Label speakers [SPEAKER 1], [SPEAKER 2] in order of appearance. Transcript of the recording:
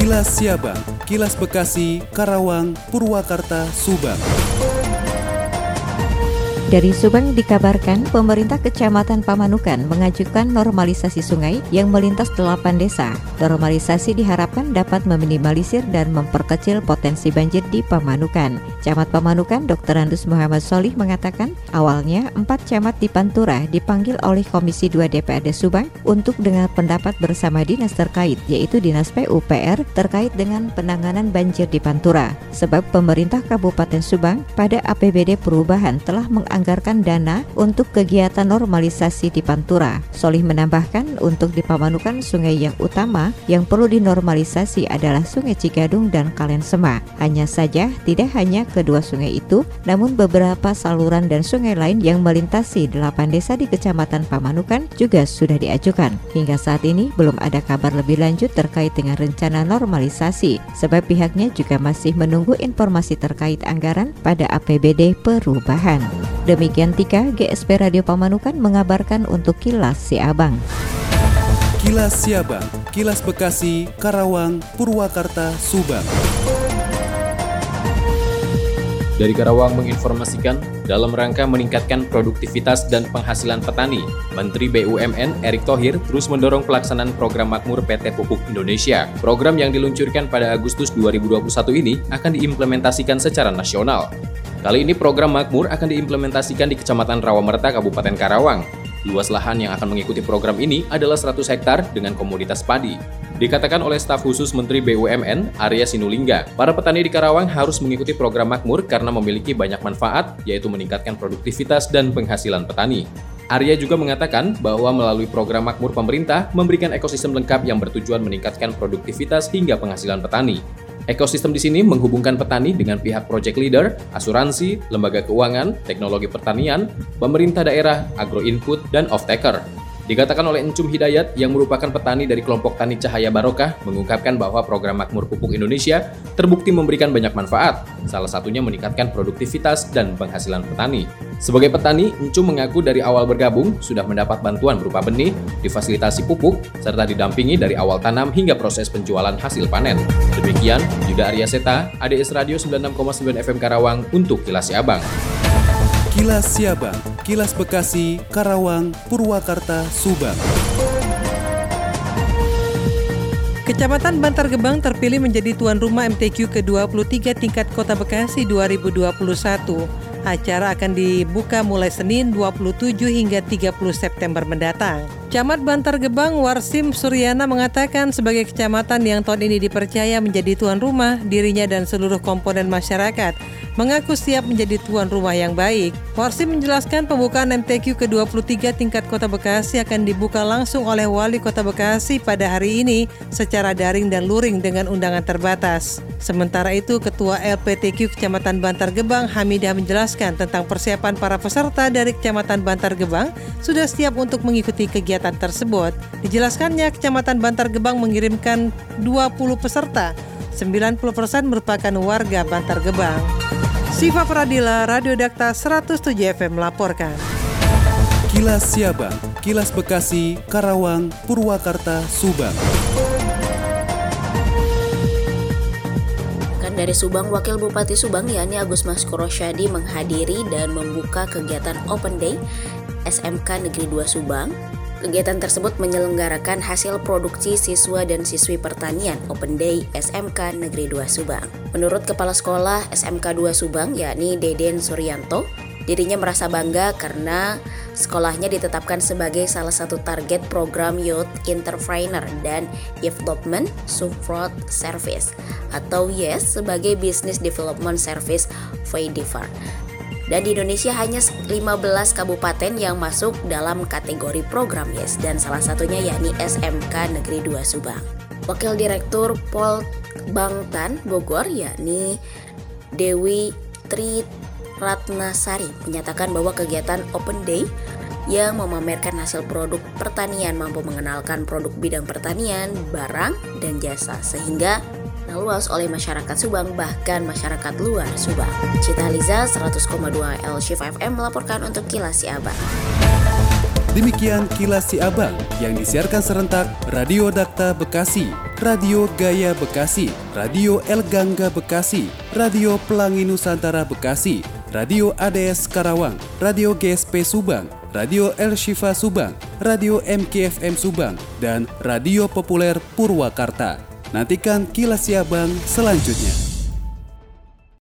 [SPEAKER 1] Kilas Siabang, Kilas Bekasi, Karawang, Purwakarta, Subang.
[SPEAKER 2] Dari Subang dikabarkan pemerintah Kecamatan Pamanukan mengajukan normalisasi sungai yang melintas delapan desa. Normalisasi diharapkan dapat meminimalisir dan memperkecil potensi banjir di Pamanukan. Camat Pamanukan Dr. Andus Muhammad Solih mengatakan awalnya empat camat di Pantura dipanggil oleh Komisi 2 DPRD Subang untuk dengar pendapat bersama dinas terkait yaitu Dinas PUPR terkait dengan penanganan banjir di Pantura. Sebab pemerintah Kabupaten Subang pada APBD perubahan telah menganggarkan dana untuk kegiatan normalisasi di Pantura. Solih menambahkan untuk di Pamanukan sungai yang utama yang perlu dinormalisasi adalah Sungai Cigadung dan Kalensema. Hanya saja tidak hanya kedua sungai itu, namun beberapa saluran dan sungai lain yang melintasi delapan desa di Kecamatan Pamanukan juga sudah diajukan. Hingga saat ini belum ada kabar lebih lanjut terkait dengan rencana normalisasi, sebab pihaknya juga masih menunggu informasi terkait anggaran pada APBD perubahan. Demikian Tika, GSP Radio Pamanukan mengabarkan untuk Kilas Siabang.
[SPEAKER 1] Kilas Siabang, Kilas Bekasi, Karawang, Purwakarta, Subang.
[SPEAKER 3] Dari Karawang menginformasikan, dalam rangka meningkatkan produktivitas dan penghasilan petani, Menteri BUMN Erick Thohir terus mendorong pelaksanaan program makmur PT Pupuk Indonesia. Program yang diluncurkan pada Agustus 2021 ini akan diimplementasikan secara nasional. Kali ini program makmur akan diimplementasikan di Kecamatan Rawamerta, Kabupaten Karawang. Luas lahan yang akan mengikuti program ini adalah 100 hektar dengan komoditas padi. Dikatakan oleh staf khusus Menteri BUMN, Arya Sinulinga, para petani di Karawang harus mengikuti program makmur karena memiliki banyak manfaat, yaitu meningkatkan produktivitas dan penghasilan petani. Arya juga mengatakan bahwa melalui program makmur pemerintah memberikan ekosistem lengkap yang bertujuan meningkatkan produktivitas hingga penghasilan petani. Ekosistem di sini menghubungkan petani dengan pihak project leader, asuransi, lembaga keuangan, teknologi pertanian, pemerintah daerah, agro input, dan off-taker. Dikatakan oleh Encum Hidayat yang merupakan petani dari kelompok Tani Cahaya Barokah mengungkapkan bahwa program Makmur Pupuk Indonesia terbukti memberikan banyak manfaat, salah satunya meningkatkan produktivitas dan penghasilan petani. Sebagai petani, Encum mengaku dari awal bergabung sudah mendapat bantuan berupa benih, difasilitasi pupuk, serta didampingi dari awal tanam hingga proses penjualan hasil panen. Demikian, Yuda Arya Seta, ADS Radio 96,9 FM Karawang untuk Kilas Abang.
[SPEAKER 1] Kilas Siabang, Kilas Bekasi, Karawang, Purwakarta, Subang.
[SPEAKER 4] Kecamatan Bantar Gebang terpilih menjadi tuan rumah MTQ ke-23 tingkat Kota Bekasi 2021. Acara akan dibuka mulai Senin 27 hingga 30 September mendatang. Camat Bantar Gebang Warsim Suryana mengatakan sebagai kecamatan yang tahun ini dipercaya menjadi tuan rumah, dirinya dan seluruh komponen masyarakat mengaku siap menjadi tuan rumah yang baik. Warsim menjelaskan pembukaan MTQ ke-23 tingkat Kota Bekasi akan dibuka langsung oleh Wali Kota Bekasi pada hari ini secara daring dan luring dengan undangan terbatas. Sementara itu, Ketua LPTQ Kecamatan Bantar Gebang Hamidah menjelaskan tentang persiapan para peserta dari Kecamatan Bantar Gebang sudah siap untuk mengikuti kegiatan tersebut. Dijelaskannya, Kecamatan Bantar Gebang mengirimkan 20 peserta 90% merupakan warga Bantar Gebang. Siva Pradila, Radio Dakta 107 FM melaporkan.
[SPEAKER 1] Kilas Siabang, Kilas Bekasi, Karawang, Purwakarta, Subang.
[SPEAKER 5] Kan dari Subang, Wakil Bupati Subang yakni Agus Maskoro Syadi menghadiri dan membuka kegiatan Open Day SMK Negeri 2 Subang Kegiatan tersebut menyelenggarakan hasil produksi siswa dan siswi pertanian Open Day SMK Negeri 2 Subang. Menurut Kepala Sekolah SMK 2 Subang yakni Deden Suryanto, dirinya merasa bangga karena sekolahnya ditetapkan sebagai salah satu target program Youth Entrepreneur dan Development Support Service atau YES sebagai Business Development Service VDFAR dan di Indonesia hanya 15 kabupaten yang masuk dalam kategori program YES dan salah satunya yakni SMK Negeri 2 Subang. Wakil Direktur Pol Bangtan Bogor yakni Dewi Tri Ratnasari menyatakan bahwa kegiatan Open Day yang memamerkan hasil produk pertanian mampu mengenalkan produk bidang pertanian, barang, dan jasa sehingga luas oleh masyarakat Subang bahkan masyarakat luar Subang. Cita Liza 100,2 L Shift FM melaporkan untuk Kilas Abang.
[SPEAKER 1] Demikian kilas si abang yang disiarkan serentak Radio Dakta Bekasi, Radio Gaya Bekasi, Radio El Gangga Bekasi, Radio Pelangi Nusantara Bekasi, Radio ADS Karawang, Radio GSP Subang, Radio El Shifa Subang, Radio MKFM Subang, dan Radio Populer Purwakarta. Nantikan kilas si abang selanjutnya.